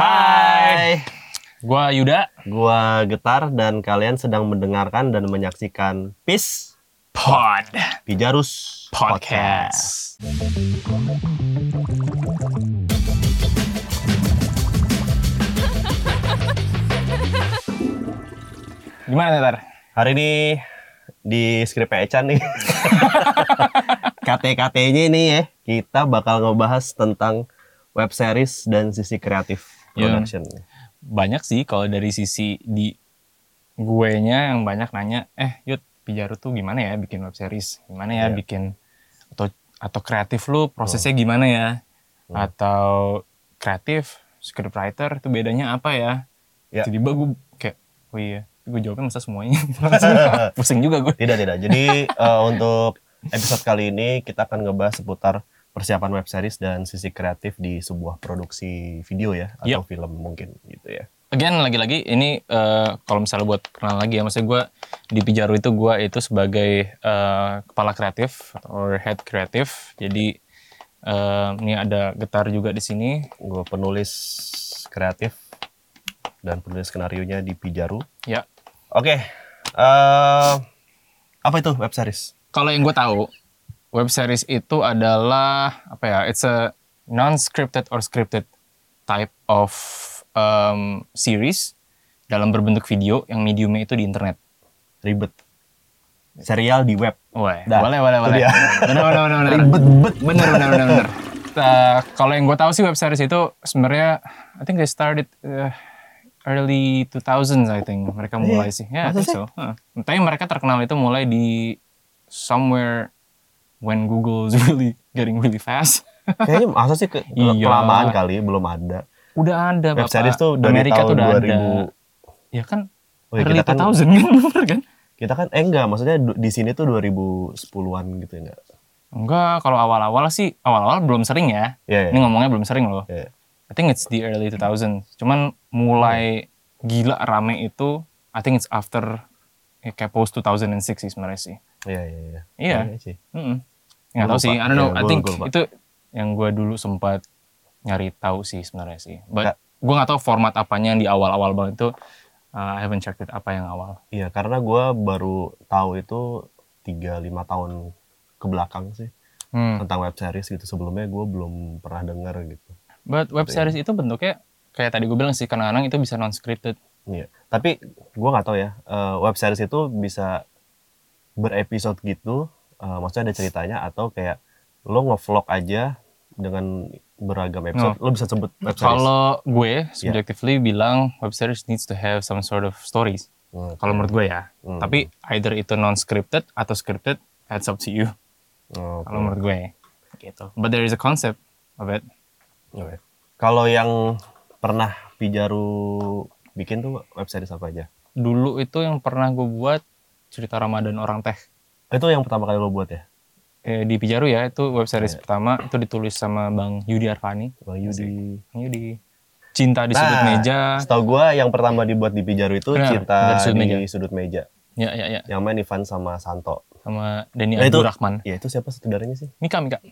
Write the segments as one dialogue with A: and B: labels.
A: Hai.
B: Gua Yuda.
A: Gua Getar dan kalian sedang mendengarkan dan menyaksikan Peace
B: Pod.
A: Pijarus
B: Podcast. Gimana Tar?
A: Hari ini di skrip Echan nih. KT-KT-nya ini ya, kita bakal ngebahas tentang web series dan sisi kreatif
B: Iya.
A: production.
B: Banyak sih kalau dari sisi di gue nya yang banyak nanya, eh Yud, Pijaru tuh gimana ya bikin web series? Gimana ya
A: Iya.
B: bikin atau atau kreatif lu prosesnya gimana ya?
A: Hmm.
B: Atau kreatif scriptwriter itu bedanya apa ya?
A: Ya.
B: Tiba-tiba gue kayak, oh iya, gue jawabnya masa semuanya. Pusing juga gue.
A: Tidak, tidak. Jadi eh, untuk episode kali ini kita akan ngebahas seputar persiapan web series dan sisi kreatif di sebuah produksi video ya atau film mungkin gitu ya.
B: Again lagi-lagi ini eh, kalau misalnya buat kenal lagi ya maksudnya gue di Pijaru itu gue itu sebagai eh, kepala kreatif or head kreatif jadi eh, ini ada getar juga di sini
A: Gue penulis kreatif dan penulis skenario nya di Pijaru.
B: ya
A: Oke, eh, apa itu web series?
B: kalau yang gue tahu web series itu adalah apa ya it's a non scripted or scripted type of um, series dalam berbentuk video yang mediumnya itu di internet
A: Ribet. Serial di web.
B: Wah, boleh, boleh, boleh. bener, bener, bener.
A: Ribet bet.
B: Bener, bener, bener, bener. Uh, kalau yang gue tahu sih web series itu sebenarnya I think they started uh, early 2000s I think mereka
A: Iya,
B: mulai sih. Ya, I
A: masa
B: think
A: sih?
B: so. Huh. Tapi mereka terkenal itu mulai di somewhere when Google is really getting really fast.
A: Kayaknya masa sih ke,
B: Iya.
A: kelamaan kali belum ada.
B: udah ada
A: Web
B: Bapak.
A: series tuh dari
B: Amerika
A: tahun
B: tuh udah
A: 2000.
B: ada. Ya kan
A: Oh iya,
B: early
A: kita kan
B: 2000 kan bener kan?
A: kita kan eh enggak maksudnya di sini tuh 2010-an gitu ya enggak?
B: Enggak, kalau awal-awal sih awal-awal belum sering ya.
A: Iya,
B: Ini
A: iya.
B: ngomongnya belum sering loh.
A: Iya.
B: I think it's the early 2000. Cuman mulai gila rame itu I think it's after ya, kayak post 2006 sih sebenarnya sih.
A: Iya, iya, iya.
B: Iya. Nggak
A: Gua
B: tahu sih. I don't know.
A: Iya,
B: I
A: gua-
B: think
A: gua lupa.
B: itu yang gue dulu sempat nyari tahu sih sebenarnya sih. But gue nggak tahu format apanya yang di awal-awal banget itu. uh, I haven't checked it apa yang awal.
A: Iya, karena gua baru tahu itu 3-5 tahun ke belakang sih
B: Hmm.
A: tentang web series gitu. Sebelumnya gua belum pernah denger gitu.
B: But web series itu bentuknya kayak tadi gue bilang sih kadang-kadang itu bisa non scripted.
A: Iya. Tapi gua nggak tahu ya, eh, web series itu bisa berepisode gitu, eh, maksudnya ada ceritanya atau kayak lo ngevlog aja dengan beragam episode, lo bisa sebut web series.
B: Kalau gue subjectively bilang web series needs to have some sort of stories.
A: Hmm.
B: Kalau menurut gue ya.
A: Hmm.
B: Tapi either itu non scripted atau scripted, that's up to you.
A: Oh,
B: Kalau menurut gue gitu. But there is a concept of it.
A: Oke. Kalau yang pernah Pijaru bikin tuh web series apa aja?
B: Dulu itu yang pernah gue buat cerita Ramadan orang teh.
A: Itu yang pertama kali lo buat ya?
B: Eh, di Pijaru ya, itu web series
A: Iya.
B: pertama itu ditulis sama Bang Yudi Arfani.
A: Bang Yudi.
B: Bang Yudi. Cinta di sudut
A: Nah,
B: meja.
A: Setahu gua yang pertama dibuat di Pijaru itu
B: Benar,
A: Cinta
B: dari sudut
A: di
B: meja.
A: sudut meja.
B: Ya, ya, ya.
A: Yang main Ivan sama Santo.
B: Sama Denny
A: Nah, itu-
B: Abdurrahman.
A: Ya itu siapa saudaranya sih?
B: Mika, Mika.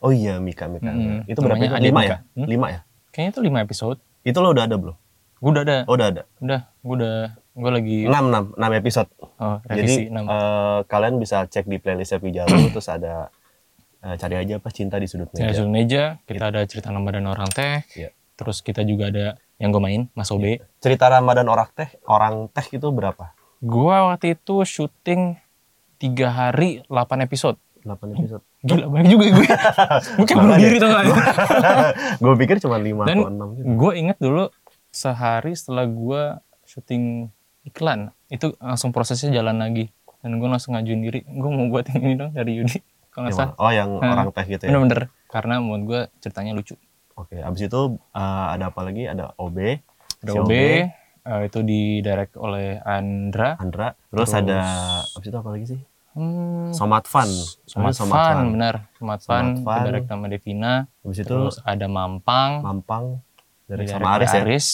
A: Oh iya Mika Mika.
B: Mm-mm.
A: Itu berapa? Itu? Lima
B: Mika.
A: ya?
B: Hmm?
A: Lima ya?
B: Kayaknya itu 5 episode.
A: Itu lo udah ada belum?
B: Gue udah ada.
A: Oh udah ada.
B: Udah, gue udah, gue lagi
A: Enam enam enam episode.
B: oh,
A: Jadi
B: revisi 6.
A: eh, kalian bisa cek di playlistnya Pijaru terus ada eh, cari aja apa cinta di sudut meja.
B: suruh meja, kita ada cerita Ramadan orang teh,
A: Iya.
B: terus kita juga ada yang gue main, Mas Obe.
A: Cerita Ramadan orang teh orang teh itu berapa?
B: Gua waktu itu syuting tiga hari 8 episode.
A: 8 episode.
B: Gila banyak juga gue. kayak bunuh diri tau gak?
A: gue pikir cuma 5
B: Dan
A: atau 6 gitu.
B: gue inget dulu sehari setelah gue syuting iklan, itu langsung prosesnya jalan lagi. Dan gue langsung ngajuin diri, gue mau buat yang ini dong dari Yudi. Kalau nggak
A: Yang
B: salah.
A: Oh yang
B: Hmm.
A: orang teh gitu ya.
B: Bener-bener. Karena menurut gue ceritanya lucu.
A: Oke, abis itu eh, ada apa lagi? Ada OB,
B: Ada
A: si
B: OB, eh, itu di direct oleh Andra.
A: Andra. Terus,
B: Terus-
A: ada abis itu apa lagi sih?
B: Hmm,
A: Somat Fun.
B: Somat
A: Namanya
B: Fun, benar. Somat Fun,
A: Somat Fun.
B: direct sama Devina.
A: Abis itu
B: Terus ada Mampang,
A: Mampang dari sama Aris ya.
B: Aris.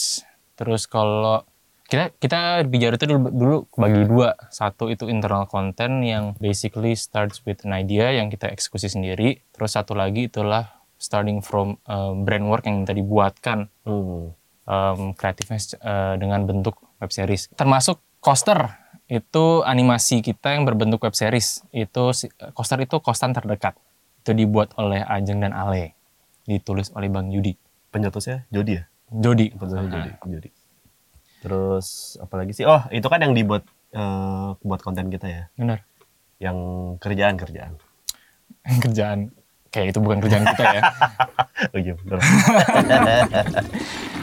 B: Terus kalau kita kita bicara itu dulu, dulu bagi dua. Satu itu internal content yang basically starts with an idea yang kita eksekusi sendiri. Terus satu lagi itulah starting from uh, brand work yang kita dibuatkan.
A: Hmm.
B: em, kreatifnya eh, dengan bentuk web series. Termasuk coaster itu animasi kita yang berbentuk web series. Itu coaster itu kostan terdekat. Itu dibuat oleh Ajeng dan Ale. Ditulis oleh Bang Yudi.
A: Pencetusnya Jody ya?
B: Jody.
A: Pencetusnya
B: Ah,
A: Jody. Jody. Terus apa lagi sih? Oh, itu kan yang dibuat eh, buat konten kita ya.
B: Benar.
A: Yang kerjaan-kerjaan.
B: Kerjaan kayak itu bukan kerjaan kita ya.
A: Oh iya, bener.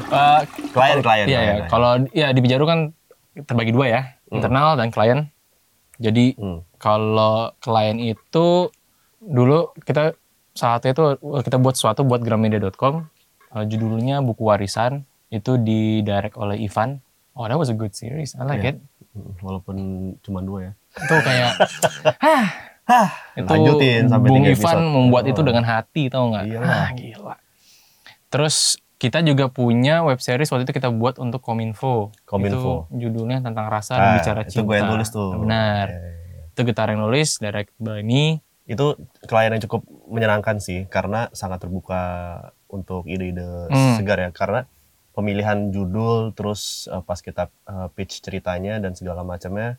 B: Eh,
A: Klien-klien.
B: Iya, ya.
A: klien.
B: Kalau ya di Bijaru kan terbagi dua ya, internal dan klien. Jadi
A: Hmm.
B: kalau klien itu dulu kita saat itu kita buat sesuatu buat gramedia.com eh, judulnya buku warisan itu di direct oleh Ivan. Oh, that was a good series. I like
A: Iya.
B: it.
A: Walaupun cuma dua ya.
B: Itu kayak hah,
A: Hah,
B: itu
A: lanjutin sampai
B: Bung Ivan
A: episode.
B: membuat itu
A: Oh.
B: dengan hati tau nggak?
A: Iyalah.
B: Ah, gila. Terus kita juga punya web series waktu itu kita buat untuk Kominfo.
A: Kominfo.
B: Itu judulnya tentang rasa
A: Ah,
B: dan bicara
A: itu
B: cinta.
A: gue yang tulis tuh.
B: Benar.
A: Iya, iya, iya.
B: Itu Getar yang nulis, direct by me.
A: Itu klien yang cukup menyenangkan sih karena sangat terbuka untuk ide-ide
B: Hmm.
A: segar ya karena pemilihan judul terus eh, pas kita eh, pitch ceritanya dan segala macamnya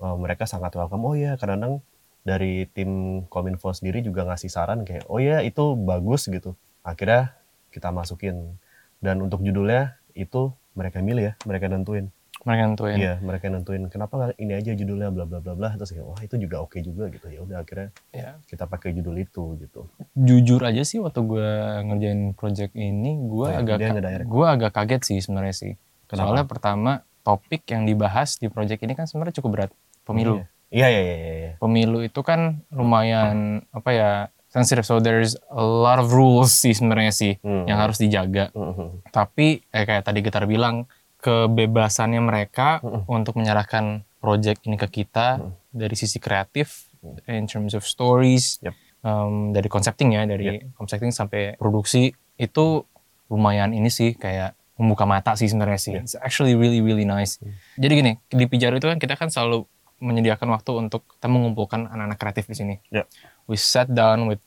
A: eh, mereka sangat welcome. Oh iya, kadang-kadang dari tim Kominfo sendiri juga ngasih saran kayak oh iya itu bagus gitu. Akhirnya kita masukin dan untuk judulnya itu mereka milih ya, mereka nentuin.
B: Mereka nentuin.
A: Iya, mereka nentuin kenapa nggak ini aja judulnya bla bla bla bla terus kayak wah itu juga oke juga gitu. Ya udah akhirnya
B: Ya.
A: kita pakai judul itu gitu.
B: Jujur aja sih waktu gue ngerjain project ini, gue
A: Oh iya,
B: agak gue agak kaget sih sebenarnya sih.
A: Kenapa?
B: Soalnya pertama topik yang dibahas di project ini kan sebenarnya cukup berat. Pemilu.
A: Iya iya iya iya. iya.
B: Pemilu itu kan lumayan apa ya sensitive. So there's a lot of rules sih sebenarnya sih
A: Hmm.
B: yang harus dijaga.
A: Mhm.
B: Tapi eh, kayak tadi Gitar bilang kebebasannya mereka
A: Mm-mm.
B: untuk menyerahkan project ini ke kita
A: Mm.
B: dari sisi kreatif in terms of stories
A: Yep.
B: um, dari concepting ya dari concepting sampai produksi itu lumayan ini sih kayak membuka mata sih sebenarnya sih
A: Yeah.
B: it's actually really really nice jadi gini di Pijaru itu kan kita kan selalu menyediakan waktu untuk kita mengumpulkan anak-anak kreatif di sini
A: Yeah.
B: we sat down with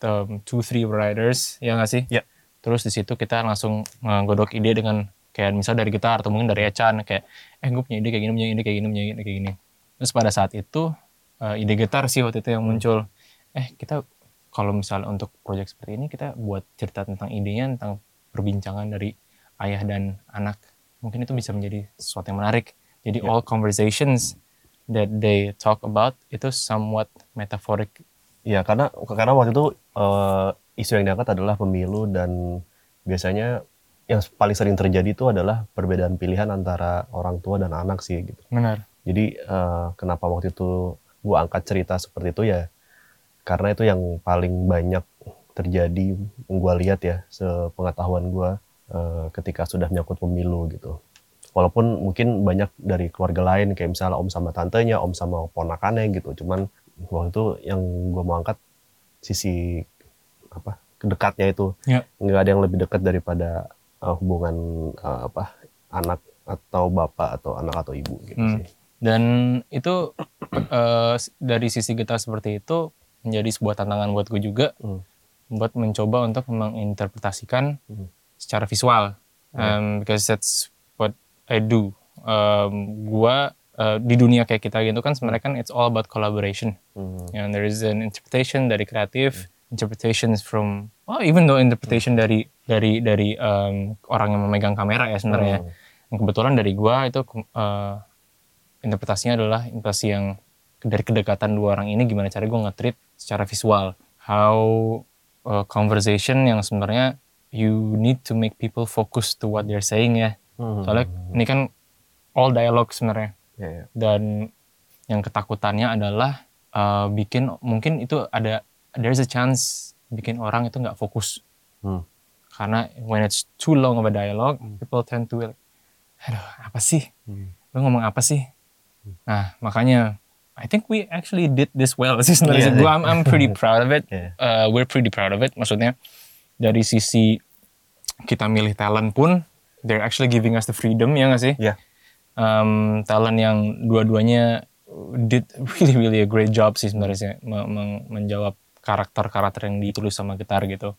B: um, two three writers ya nggak sih
A: Yeah.
B: terus di situ kita langsung nggodok ide dengan kayak misal dari gitar atau mungkin dari Echan kayak eh gue punya ide kayak gini punya ide kayak gini punya ide kayak gini. Terus pada saat itu eh, ide gitar sih waktu itu yang muncul. Eh kita kalau misalnya untuk project seperti ini kita buat cerita tentang idenya tentang perbincangan dari ayah dan anak mungkin itu bisa menjadi sesuatu yang menarik. Jadi
A: Ya.
B: all conversations that they talk about itu somewhat metaphoric
A: Iya karena karena waktu itu eh, isu yang diangkat adalah pemilu dan biasanya yang paling sering terjadi itu adalah perbedaan pilihan antara orang tua dan anak sih gitu.
B: benar
A: Jadi eh, kenapa waktu itu gua angkat cerita seperti itu ya karena itu yang paling banyak terjadi yang gua lihat ya sepengetahuan gua eh, ketika sudah menyangkut pemilu gitu. Walaupun mungkin banyak dari keluarga lain kayak misalnya om sama tantenya, om sama ponakannya gitu. Cuman waktu itu yang gua mau angkat sisi apa kedekatnya itu
B: Ya.
A: nggak ada yang lebih dekat daripada eh, hubungan eh, apa anak atau bapak atau anak atau ibu gitu
B: Hmm.
A: sih.
B: Dan itu s- dari sisi kita seperti itu menjadi sebuah tantangan buat gue juga
A: Hmm.
B: buat mencoba untuk menginterpretasikan
A: Hmm.
B: secara visual. Um, because that's what I do. Um, gua eh, di dunia kayak kita gitu kan sebenarnya kan it's all about collaboration.
A: Hmm.
B: And there is an interpretation dari kreatif, interpretations from oh even though interpretation dari dari dari um, orang yang memegang kamera ya sebenarnya.
A: Hmm.
B: Yang kebetulan dari gua itu eh, interpretasinya adalah interpretasi yang dari kedekatan dua orang ini gimana cara gue nge-treat secara visual. How uh, conversation yang sebenarnya you need to make people focus to what they're saying ya.
A: Hmm.
B: Soalnya ini kan all dialogue sebenarnya
A: Ya, ya.
B: dan yang ketakutannya adalah uh, bikin mungkin itu ada there's a chance bikin orang itu nggak fokus.
A: Hmm.
B: karena when it's too long of a dialogue people tend to like aduh apa sih?
A: Hmm.
B: lu ngomong apa sih? Nah makanya I think we actually did this well sih sebenarnya.
A: Iya,
B: Gua- I'm, I'm pretty proud of it.
A: Iya.
B: Uh, we're pretty proud of it. Maksudnya dari sisi kita milih talent pun they're actually giving us the freedom ya nggak sih?
A: Ya.
B: um, talent yang dua-duanya did really really a great job sih sebenarnya sih, me- me- menjawab karakter-karakter yang ditulis sama gitar gitu.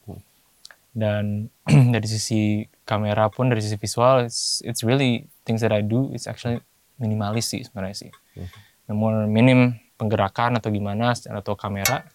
B: dan dari sisi kamera pun dari sisi visual it's, it's really things that I do it's actually minimalis sih sebenarnya sih
A: Hmm.
B: the more minim penggerakan atau gimana atau kamera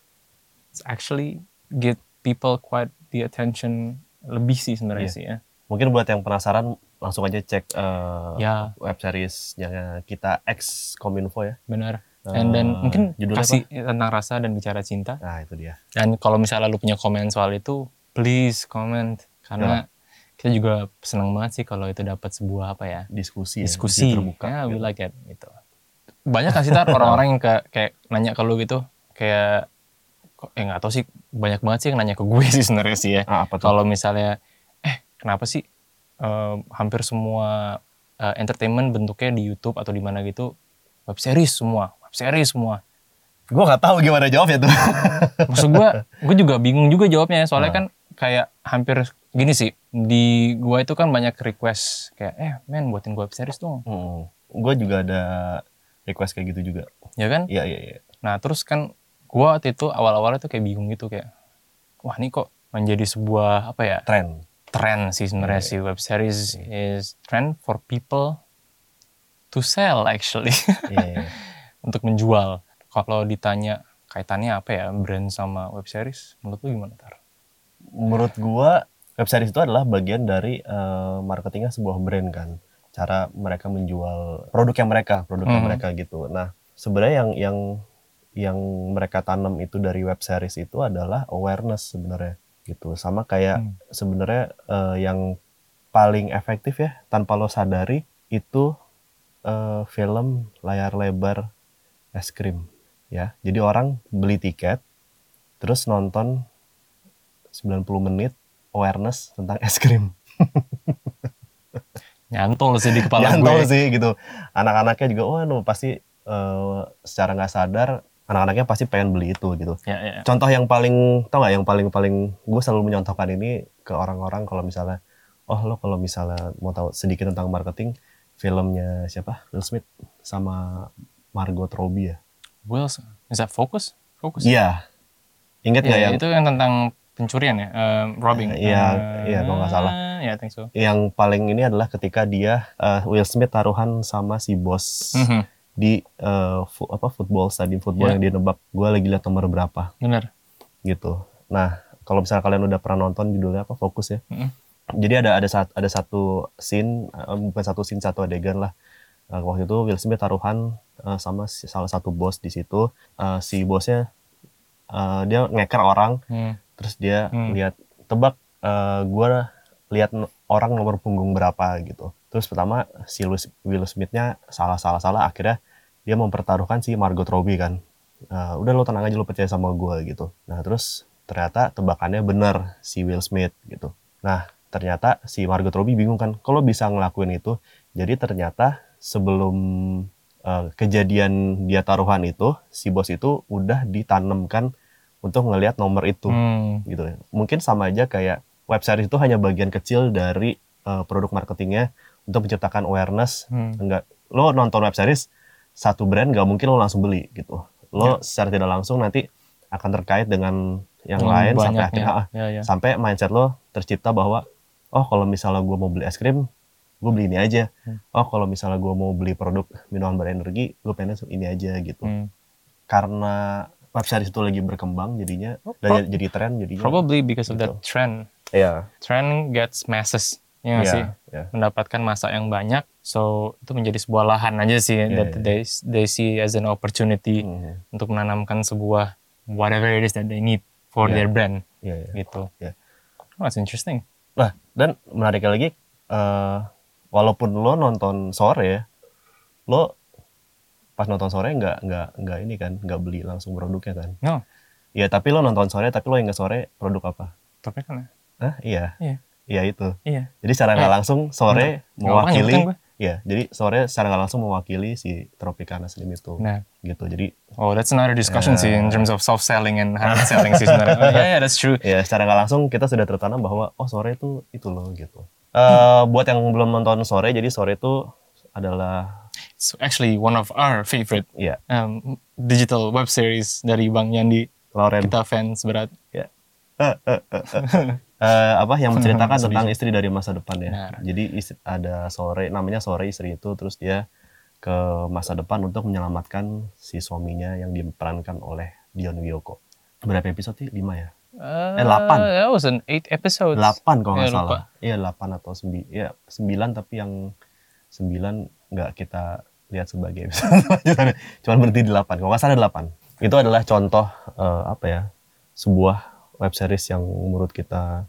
B: it's actually get people quite the attention lebih sih sebenarnya
A: Iya.
B: sih ya
A: Mungkin buat yang penasaran langsung aja cek eh,
B: ya
A: web seriesnya kita ex Kominfo ya.
B: benar and then
A: Eh,
B: mungkin kasih tentang rasa dan bicara cinta
A: Nah itu dia.
B: Dan kalau misalnya lu punya komen soal itu, please comment karena kita juga senang banget sih kalau itu dapat sebuah apa ya
A: Diskusi. ya,
B: diskusi.
A: terbuka.
B: Ya, we
A: gitu.
B: like it gitu. Banyak kan sih tar orang-orang yang kayak, kayak nanya ke lu gitu, kayak eh nggak tahu sih banyak banget sih yang nanya ke gue sih sebenarnya sih ya.
A: Ah, apa?
B: Kalau misalnya eh kenapa sih eh, hampir semua eh, entertainment bentuknya di YouTube atau di mana gitu web series semua, series semua.
A: Gue nggak tahu gimana jawabnya tuh.
B: maksud gue gue juga bingung juga jawabnya soalnya
A: Nah.
B: kan kayak hampir gini sih di gua itu kan banyak request kayak eh men buatin web series dong
A: hmm. Gue juga ada request kayak gitu juga.
B: ya kan
A: Iya iya iya.
B: nah terus kan gua waktu itu awal-awalnya tuh kayak bingung gitu kayak wah ini kok menjadi sebuah apa ya
A: Tren.
B: tren sih sebenarnya
A: Iya,
B: sih web series is trend for people to sell actually
A: Iya, iya.
B: Untuk menjual kalau ditanya kaitannya apa ya brand sama web series menurut lu gimana tar
A: Menurut gua web series itu adalah bagian dari eh, marketingnya sebuah brand kan. Cara mereka menjual produk yang mereka, produk yang
B: Mhm.
A: mereka gitu. Nah sebenarnya yang yang yang mereka tanam itu dari web series itu adalah awareness sebenarnya gitu. Sama kayak
B: Hmm.
A: sebenarnya eh, yang paling efektif ya tanpa lo sadari itu eh, film layar lebar es krim ya. Jadi orang beli tiket terus nonton 90 menit awareness tentang es krim.
B: nyantol sih di kepala
A: Nyantol
B: gue
A: sih gitu. Anak-anaknya juga oh no, pasti eh, secara nggak sadar anak-anaknya pasti pengen beli itu gitu.
B: ya, ya.
A: Contoh yang paling tau nggak yang paling paling gue selalu menyontohkan ini ke orang-orang kalau misalnya oh lo kalau misalnya mau tahu sedikit tentang marketing filmnya siapa Will Smith sama Margot Robbie ya.
B: Wilson is that focus? Focus?
A: Iya. Ingat nggak
B: Ya,
A: yang
B: itu yang tentang pencurian ya? Um, robbing
A: Iya,
B: Eh,
A: iya, kalau nggak salah.
B: ya I think so.
A: Yang paling ini adalah ketika dia eh, Will Smith taruhan sama si bos
B: Mhm,
A: di eh, fu- apa football stadium football
B: Iya.
A: yang dia nebak gue lagi lihat nomor berapa.
B: Bener.
A: Gitu. Nah kalau misalnya kalian udah pernah nonton judulnya apa? Fokus ya.
B: Mhm.
A: jadi ada ada saat ada satu scene eh, bukan satu scene satu adegan lah. Eh, waktu itu Will Smith taruhan eh, sama si- salah satu bos di situ. Eh, si bosnya eh, dia ngeker orang.
B: Hmm,
A: terus dia
B: Hmm.
A: lihat tebak gue lihat orang nomor punggung berapa gitu. Terus pertama si Louis- Will Smith-nya salah salah salah. Akhirnya dia mempertaruhkan si Margot Robbie kan. Eh, udah lo tenang aja lo percaya sama gue gitu. Nah terus ternyata tebakannya benar si Will Smith gitu. Nah ternyata si Margot Robbie bingung kan kalau bisa ngelakuin itu. Jadi ternyata sebelum eh, kejadian dia taruhan itu si bos itu udah ditanamkan untuk ngelihat nomor itu
B: hmm,
A: gitu ya. Mungkin sama aja kayak web series itu hanya bagian kecil dari uh, produk marketingnya untuk menciptakan awareness.
B: hmm.
A: Enggak, lo nonton web series satu brand nggak mungkin lo langsung beli gitu. Lo
B: Ya.
A: secara tidak langsung nanti akan terkait dengan yang
B: Dengan
A: lain sampai akhirnya ah,
B: ya, ya.
A: sampai mindset lo tercipta bahwa oh kalau misalnya gue mau beli es krim gue beli ini aja.
B: Hmm.
A: Oh kalau misalnya gue mau beli produk minuman berenergi gue pengen ini aja gitu.
B: Hmm.
A: Karena web series itu lagi berkembang jadinya
B: Oh,
A: dan jadi tren jadinya.
B: probably because of that
A: Gitu.
B: trend
A: Iya.
B: trend gets masses ya
A: Iya,
B: sih
A: iya.
B: mendapatkan masa yang banyak so itu menjadi sebuah lahan aja sih
A: Iya,
B: that
A: iya.
B: they they see as an opportunity
A: Mhm.
B: untuk menanamkan sebuah whatever it is that they need for
A: Iya.
B: their brand
A: Iya, iya.
B: gitu.
A: Iya.
B: Oh, that's interesting.
A: Nah, dan menariknya lagi, eh, walaupun lo nonton sore ya, lo pas nonton sore nggak nggak nggak ini kan, nggak beli langsung produknya kan?
B: No,
A: Iya, tapi lo nonton sore, tapi lo ingat sore produk apa?
B: tapi kan
A: Hah? Iya.
B: Iya.
A: Iya itu.
B: iya.
A: Jadi secara nggak
B: Eh,
A: langsung sore
B: nggak apa-apa,
A: mewakili, iya. Jadi sore secara nggak langsung mewakili si Tropicana Slim itu,
B: Nah,
A: gitu. Jadi
B: oh that's another discussion sih in
A: Eh.
B: terms of soft selling and hard selling sih sebenarnya. Oh, yeah, yeah, that's true.
A: ya secara nggak langsung kita sudah tertanam bahwa oh sore itu itu loh gitu. Eh, buat yang belum nonton sore, jadi sore itu adalah
B: It's actually one of our favorite
A: ya
B: um, digital web series dari Bang Yandi.
A: Lauren
B: Kita fans berat.
A: Ya. Eh, apa yang menceritakan tentang istri dari masa depan ya.
B: Benar.
A: Jadi istri- ada sore namanya sore istri itu terus dia ke masa depan untuk menyelamatkan si suaminya yang diperankan oleh Dion Wiyoko. Berapa episode sih? 5 ya?
B: Eh,
A: delapan.
B: That was an eight episodes.
A: 8 kalau nggak
B: Iya, lupa.
A: salah. Iya 8 atau 9. Iya 9 tapi yang 9 nggak kita lihat sebagai episode. Cuman berhenti di 8. Kalau nggak salah ada 8. Itu adalah contoh eh, apa ya? Sebuah web series yang menurut kita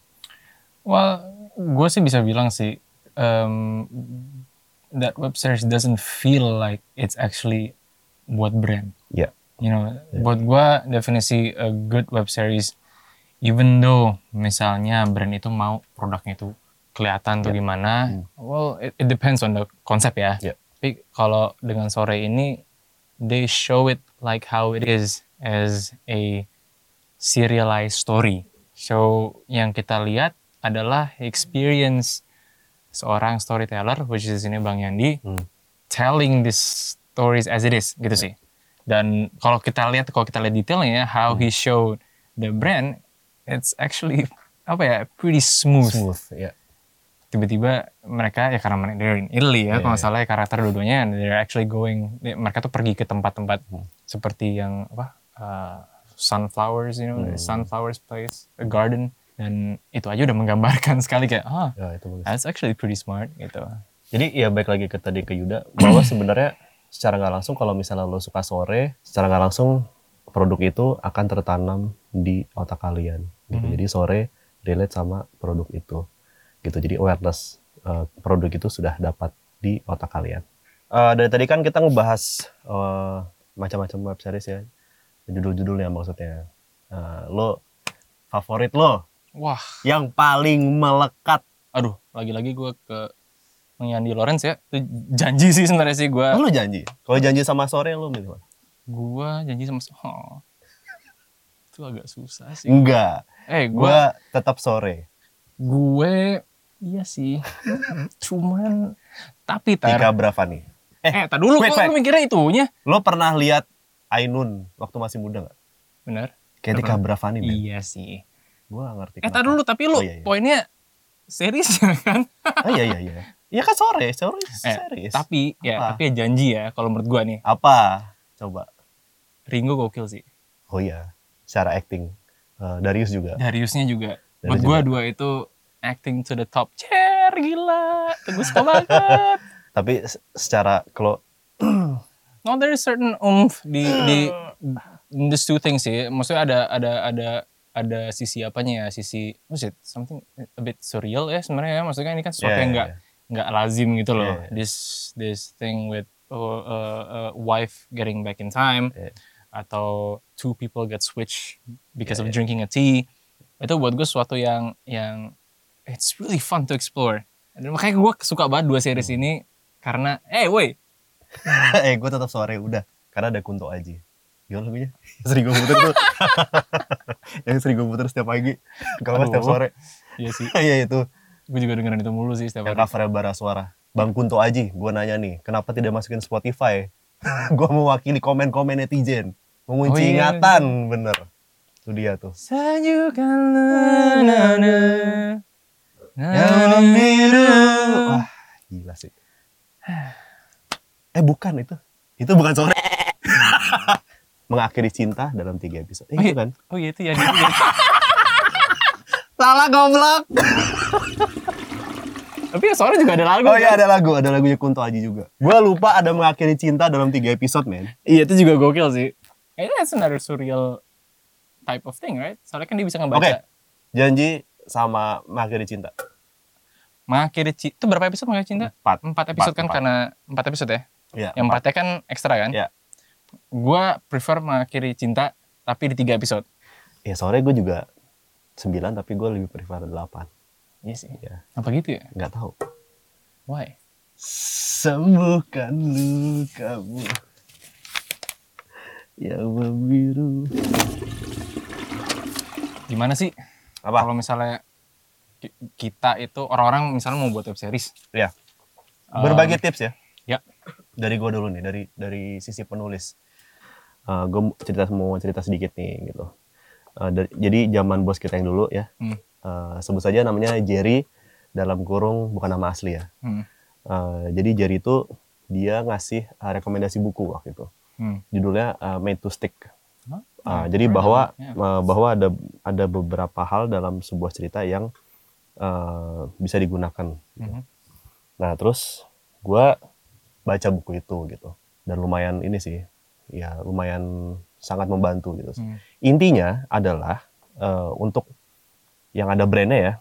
B: Well, gue sih bisa bilang sih, um, that web series doesn't feel like it's actually buat brand.
A: ya
B: You know, buat gue definisi a good web series, even though misalnya brand itu mau produknya itu kelihatan tuh gimana, well, it, it depends on the konsep ya.
A: Ya.
B: Tapi kalau dengan sore ini, they show it like how it is as a serialized story. So yang kita lihat adalah experience seorang storyteller, which is ini Bang Yandi,
A: Hmm.
B: telling these stories as it is, gitu sih. Dan kalau kita lihat, kalau kita lihat detailnya, how he showed the brand, it's actually apa ya, pretty smooth.
A: smooth ya.
B: Tiba-tiba mereka ya karena mereka they're in Italy ya,
A: Iya,
B: kalau nggak salah ya, karakter dua-duanya, they're actually going, mereka tuh pergi ke tempat-tempat
A: Hmm.
B: seperti yang apa, uh, sunflowers, you know,
A: Hmm.
B: sunflowers place, a garden, dan itu aja udah menggambarkan sekali kayak, ah,
A: Ya itu bagus.
B: that's actually pretty smart gitu.
A: Jadi ya baik lagi ke tadi ke Yuda bahwa sebenarnya secara nggak langsung kalau misalnya lo suka sore, secara nggak langsung produk itu akan tertanam di otak kalian. Gitu. Jadi sore relate sama produk itu. Gitu. Jadi awareness eh, produk itu sudah dapat di otak kalian. Eh, dari tadi kan kita ngebahas eh, macam-macam web series ya, judul-judulnya maksudnya. Eh, lo favorit lo
B: Wah,
A: yang paling melekat
B: aduh, lagi-lagi gue ke Yandi Lawrence ya, itu janji sih sebenarnya sih gue.
A: lo janji. Kalau janji sama sore lo milih mana?
B: Gue janji sama, oh, itu agak susah sih.
A: Enggak.
B: Eh, gue,
A: Gua tetap sore.
B: gue, iya sih, cuman, tapi tar,
A: Tika berapa nih?
B: eh, tar dulu,
A: wait,
B: kok
A: wait.
B: mikirnya itunya.
A: Lo pernah lihat Ainun waktu masih muda nggak?
B: Bener?
A: Kayak Tika berapa nih?
B: Iya sih.
A: Gua nggak ngerti.
B: Eh, tar dulu, tapi lu
A: Oh, iya, iya.
B: poinnya series kan?
A: Oh iya iya iya. Iya kan sore, sore
B: Eh,
A: series.
B: tapi, ya,
A: Apa?
B: tapi ya janji ya, kalau menurut gue nih,
A: Apa? Coba.
B: Ringo gokil sih.
A: Oh iya, secara acting. Eh, Darius juga.
B: Dariusnya juga.
A: Darius
B: Buat gue dua itu acting to the top. Cer, gila. Gue suka banget.
A: Tapi se- secara kalau
B: No, there is certain oomph di di in these two things sih. Maksudnya ada ada ada ada sisi apanya ya, sisi what is it? Something a bit surreal ya sebenarnya ya. Maksudnya ini kan sesuatu
A: Yeah,
B: yang
A: yeah,
B: nggak nggak lazim gitu loh.
A: Yeah, yeah.
B: This this thing with uh, uh, uh, wife getting back in time
A: Yeah.
B: Atau two people get switched because of drinking a tea. Itu buat gue sesuatu yang yang it's really fun to explore. Dan makanya gue suka banget dua series
A: Hmm.
B: ini karena eh woi
A: eh gue tetap sore udah karena ada Kunto Aji. Gimana lagunya? Sering gue puter tuh. yang sering gue puter setiap pagi. Kalau nggak setiap sore.
B: Iya sih.
A: Iya itu.
B: Gue juga dengerin itu mulu sih setiap
A: yang
B: hari.
A: covernya bara suara. Bang Kunto Aji, gue nanya nih, kenapa tidak masukin Spotify? gue mewakili komen-komen netizen.
B: Oh
A: Mengunci
B: iya.
A: ingatan, bener. Itu dia tuh.
B: Sajukan na na
A: Yang biru. Wah, gila sih. Eh bukan itu. Itu bukan sore. Mengakhiri cinta dalam tiga episode. Eh,
B: Oh,
A: itu
B: iya.
A: kan?
B: Oh iya itu ya. dia- dia-
A: Salah goblok.
B: Tapi ya suara juga ada lagu.
A: Oh iya
B: kan?
A: ada lagu, ada lagunya Kunto Aji juga. Gue lupa ada mengakhiri cinta dalam tiga episode, men.
B: Iya itu juga gokil sih. Eh, that's another surreal type of thing, right? Soalnya kan dia bisa ngebaca.
A: Oke. Janji sama mengakhiri cinta.
B: Mengakhiri cinta. Itu berapa episode mengakhiri cinta?
A: Empat.
B: Empat episode kan
A: empat.
B: karena empat episode ya.
A: Iya.
B: Yang empatnya kan ekstra kan?
A: Iya.
B: Gua prefer mengakhiri cinta tapi di tiga episode.
A: Ya sore gue juga 9 tapi gue lebih prefer 8.
B: Iya sih.
A: Ya,
B: Apa gitu ya?
A: nggak tahu.
B: Why?
A: Sembuhkan lukamu yang membiru.
B: Gimana sih
A: Apa?
B: kalau misalnya ki- kita itu orang-orang misalnya mau buat web series.
A: Ya.
B: Um,
A: Berbagi tips ya.
B: ya.
A: Dari gue dulu nih, dari dari sisi penulis. gue cerita mau cerita sedikit nih gitu. Eh, dari- jadi zaman bos kita yang dulu ya,
B: Hmm.
A: Eh, sebut saja namanya Jerry dalam kurung bukan nama asli ya.
B: Hmm.
A: Eh, jadi Jerry itu dia ngasih eh, rekomendasi buku waktu itu.
B: Hmm.
A: Judulnya eh, Made to Stick.
B: Huh? Hmm,
A: jadi bahwa
B: yeah.
A: eh, bahwa ada ada beberapa hal dalam sebuah cerita yang eh, bisa digunakan.
B: Mhm.
A: Nah terus gua baca buku itu gitu dan lumayan ini sih ya lumayan sangat membantu gitu.
B: Hmm.
A: Intinya adalah eh, untuk yang ada brandnya ya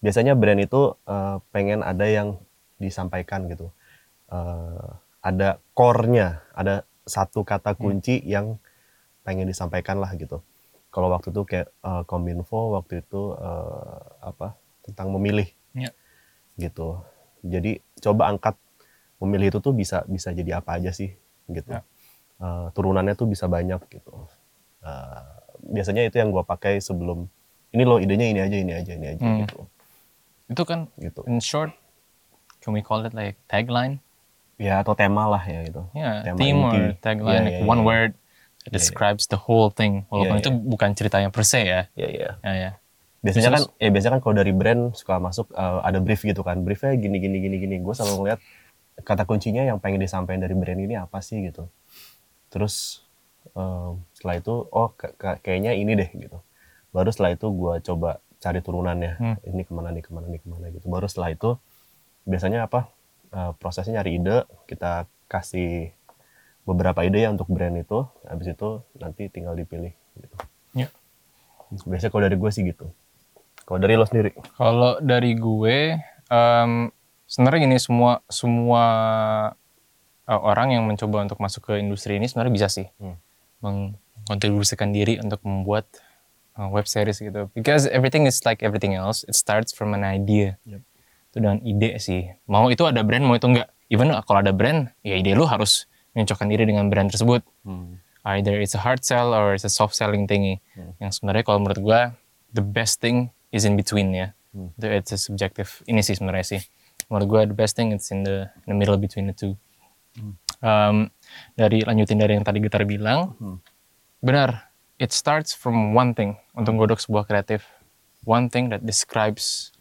A: biasanya brand itu eh, pengen ada yang disampaikan gitu. Eh, ada core-nya, ada satu kata kunci yang pengen disampaikan lah gitu. Kalau waktu itu kayak eh, Kominfo waktu itu eh, apa tentang memilih
B: Ya.
A: gitu. Jadi coba angkat memilih itu tuh bisa bisa jadi apa aja sih gitu.
B: Ya.
A: Eh, turunannya tuh bisa banyak gitu. Eh, biasanya itu yang gua pakai sebelum ini loh idenya ini aja ini aja ini aja
B: Hmm.
A: gitu
B: Itu kan
A: gitu.
B: in short, can we call it like tagline?
A: Ya atau tema lah ya gitu.
B: Yeah,
A: Tema
B: theme
A: inti.
B: or tagline,
A: Iya,
B: like
A: iya,
B: one
A: iya.
B: word
A: Iya, iya.
B: describes the whole thing. Walaupun
A: Iya,
B: itu bukan ceritanya per se ya.
A: Ya ya.
B: Ya, ya.
A: Biasanya kan ya biasanya kan kalau dari brand suka masuk eh, ada brief gitu kan. Briefnya gini gini gini gini. Gue selalu ngeliat kata kuncinya yang pengen disampaikan dari brand ini apa sih gitu. Terus eh, setelah itu oh ka- ka- kayaknya ini deh gitu. Baru setelah itu gue coba cari turunannya.
B: Hmm.
A: Ini ke mana nih ke mana nih ke mana gitu. Baru setelah itu biasanya apa eh, prosesnya nyari ide kita kasih beberapa ide ya untuk brand itu. Habis itu nanti tinggal dipilih. Gitu.
B: Ya.
A: Biasanya kalau dari gue sih gitu. Kalau dari lo sendiri?
B: Kalau dari gue, em, sebenarnya gini semua semua uh, orang yang mencoba untuk masuk ke industri ini sebenarnya bisa sih
A: Hmm.
B: mengkontribusikan diri untuk membuat uh, web series gitu. Because everything is like everything else, it starts from an idea.
A: Yep.
B: Itu dengan ide sih. Mau itu ada brand, mau itu enggak. Even kalau ada brand, ya ide lu harus mencocokkan diri dengan brand tersebut. Either it's a hard sell or it's a soft selling thingy.
A: Hmm.
B: Yang sebenarnya kalau menurut gua the best thing is in between ya.
A: Hmm.
B: Itu It's a subjective ini sih sebenarnya sih. Menurut gua the best thing it's in the, in the middle between the two. Um, dari lanjutin dari yang tadi Getar bilang,
A: Hmm.
B: benar. It starts from one thing untuk godok sebuah kreatif. One thing that describes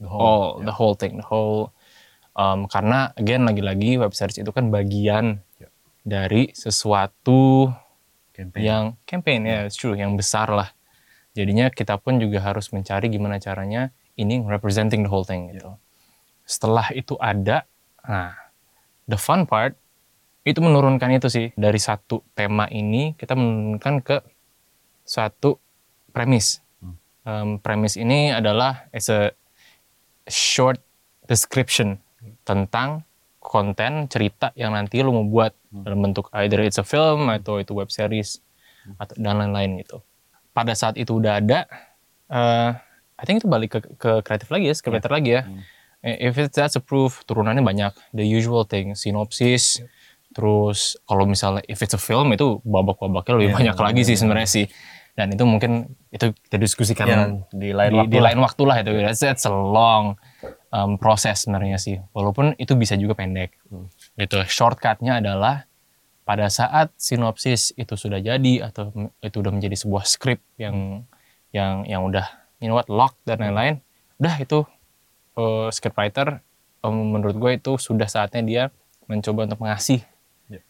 A: The
B: all
A: ya.
B: the whole thing, the whole um, karena again lagi-lagi web series itu kan bagian
A: Ya.
B: dari sesuatu
A: campaign.
B: yang campaign ya, it's true, yang besar lah. Jadinya kita pun juga harus mencari gimana caranya ini representing the whole thing gitu. Setelah itu ada, nah the fun part itu menurunkan itu sih dari satu tema ini kita menurunkan ke satu premis.
A: Hmm.
B: Um, premis ini adalah as a short description tentang konten cerita yang nanti lo mau buat dalam bentuk either it's a film atau itu web series atau dan lain-lain gitu. Pada saat itu udah ada, eh I think itu balik ke, ke kreatif lagi ya, script writer lagi ya. Eh, If it's that's approved, turunannya banyak. The usual thing, sinopsis, terus kalau misalnya if it's a film itu babak-babaknya lebih
A: Iya,
B: banyak lagi sih
A: iya.
B: sebenarnya sih. Dan itu mungkin itu kita diskusikan
A: yang di lain
B: di,
A: waktu
B: di
A: lah.
B: lain waktu lah itu. That's, that's a long um, proses sebenarnya sih. Walaupun itu bisa juga pendek.
A: Hmm.
B: Gitu. Shortcutnya adalah pada saat sinopsis itu sudah jadi atau itu udah menjadi sebuah skrip yang yang yang udah you know what lock dan lain-lain, udah itu uh, scriptwriter um, menurut gue itu sudah saatnya dia mencoba untuk mengasih
A: Ya.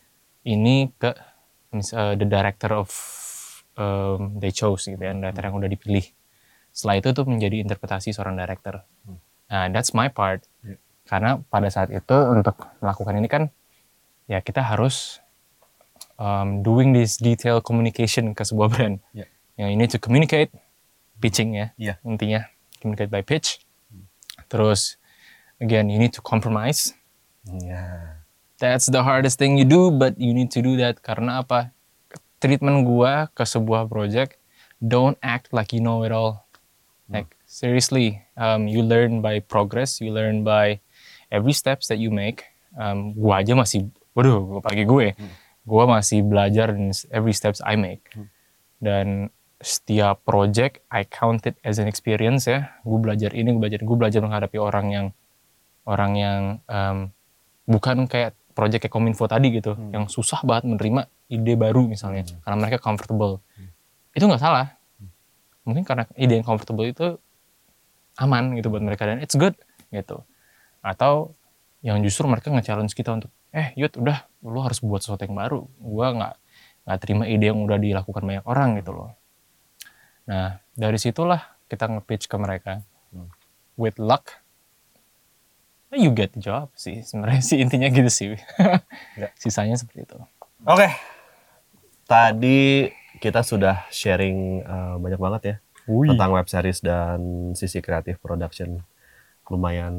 B: ini ke uh, the director of um, they chose gitu ya, director yang udah dipilih. Setelah itu tuh menjadi interpretasi seorang director.
A: Hmm.
B: Nah, that's my part.
A: Ya.
B: Karena pada saat itu untuk melakukan ini kan ya kita harus um, doing this detail communication ke sebuah brand. Yang you need to communicate, pitching ya
A: Iya.
B: intinya communicate by pitch. Terus again you need to compromise.
A: Ya.
B: That's the hardest thing you do, but you need to do that karena apa? Treatment gua ke sebuah project, don't act like you know it all. Like seriously, um, you learn by progress, you learn by every steps that you make. Um, gua aja masih, waduh, apalagi gue, gua masih belajar in every steps I make. Dan setiap project I count it as an experience ya. Gue belajar ini, gue belajar, gue belajar menghadapi orang yang orang yang um, bukan kayak project kayak Kominfo tadi gitu, yang susah banget menerima ide baru misalnya, karena mereka comfortable. Itu nggak salah. Mungkin karena ide yang comfortable itu aman gitu buat mereka dan it's good gitu. Atau yang justru mereka nge-challenge kita untuk eh yud udah lu harus buat sesuatu yang baru. Gua nggak nggak terima ide yang udah dilakukan banyak orang gitu loh. Nah dari situlah kita nge-pitch ke mereka
A: Hmm.
B: with luck you get the job sih sebenarnya sih intinya gitu sih
A: Ya.
B: sisanya seperti itu
A: Oke. Tadi kita sudah sharing eh, banyak banget ya tentang web series dan sisi kreatif production. Lumayan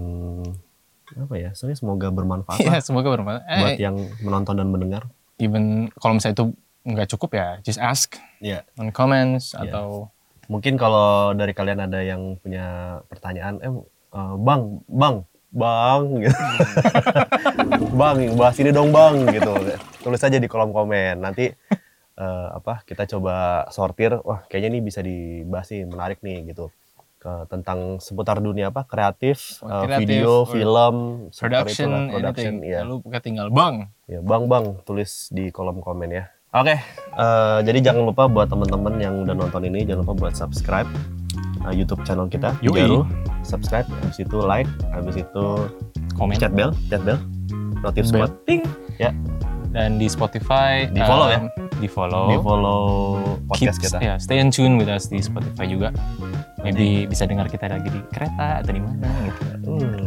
A: apa ya? Soalnya semoga bermanfaat
B: ya
A: lah
B: semoga bermanfaat
A: buat
B: eh,
A: yang menonton dan mendengar.
B: even kalau misalnya itu nggak cukup ya just ask
A: Iya.
B: on comments
A: Iya.
B: atau
A: Mungkin kalau dari kalian ada yang punya pertanyaan, eh eh, bang, bang, bang, gitu. bang, bahas ini dong bang, gitu. Tulis aja di kolom komen. Nanti eh, apa? Kita coba sortir. Wah, kayaknya ini bisa dibahas nih, menarik nih, gitu. Ke, tentang seputar dunia apa? Kreatif,
B: Oh,
A: eh,
B: kreatif,
A: video,
B: or
A: film,
B: production,
A: itulah, production,
B: anything.
A: iya.
B: Lalu tinggal bang.
A: Ya, bang bang, tulis di kolom komen ya. Oke, eh, jadi jangan lupa buat teman-teman yang udah nonton ini, jangan lupa buat subscribe eh, YouTube channel kita,
B: Yoi.
A: Pijaru. Subscribe, habis itu like, habis itu
B: Komen.
A: chat bell, chat bell, notif
B: Bell.
A: squad, ting, ya,
B: Dan di Spotify.
A: Di follow
B: um,
A: ya.
B: Di follow.
A: di follow podcast
B: Keep-
A: kita.
B: Ya, stay in tune with us di Spotify juga. Maybe bisa dengar kita lagi di kereta atau di mana gitu.
A: Hmm,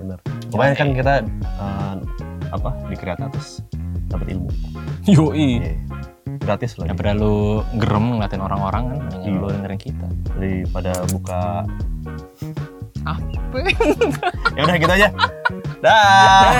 A: bener. Pokoknya kan kita eh, apa di kereta terus dapat ilmu,
B: Yoi.
A: Iya. Gratis lagi.
B: Daripada lu gerem ngeliatin orang-orang kan,
A: Iya.
B: lu dengerin kita.
A: Daripada buka,
B: Apa?
A: ya udah gitu aja. Dah.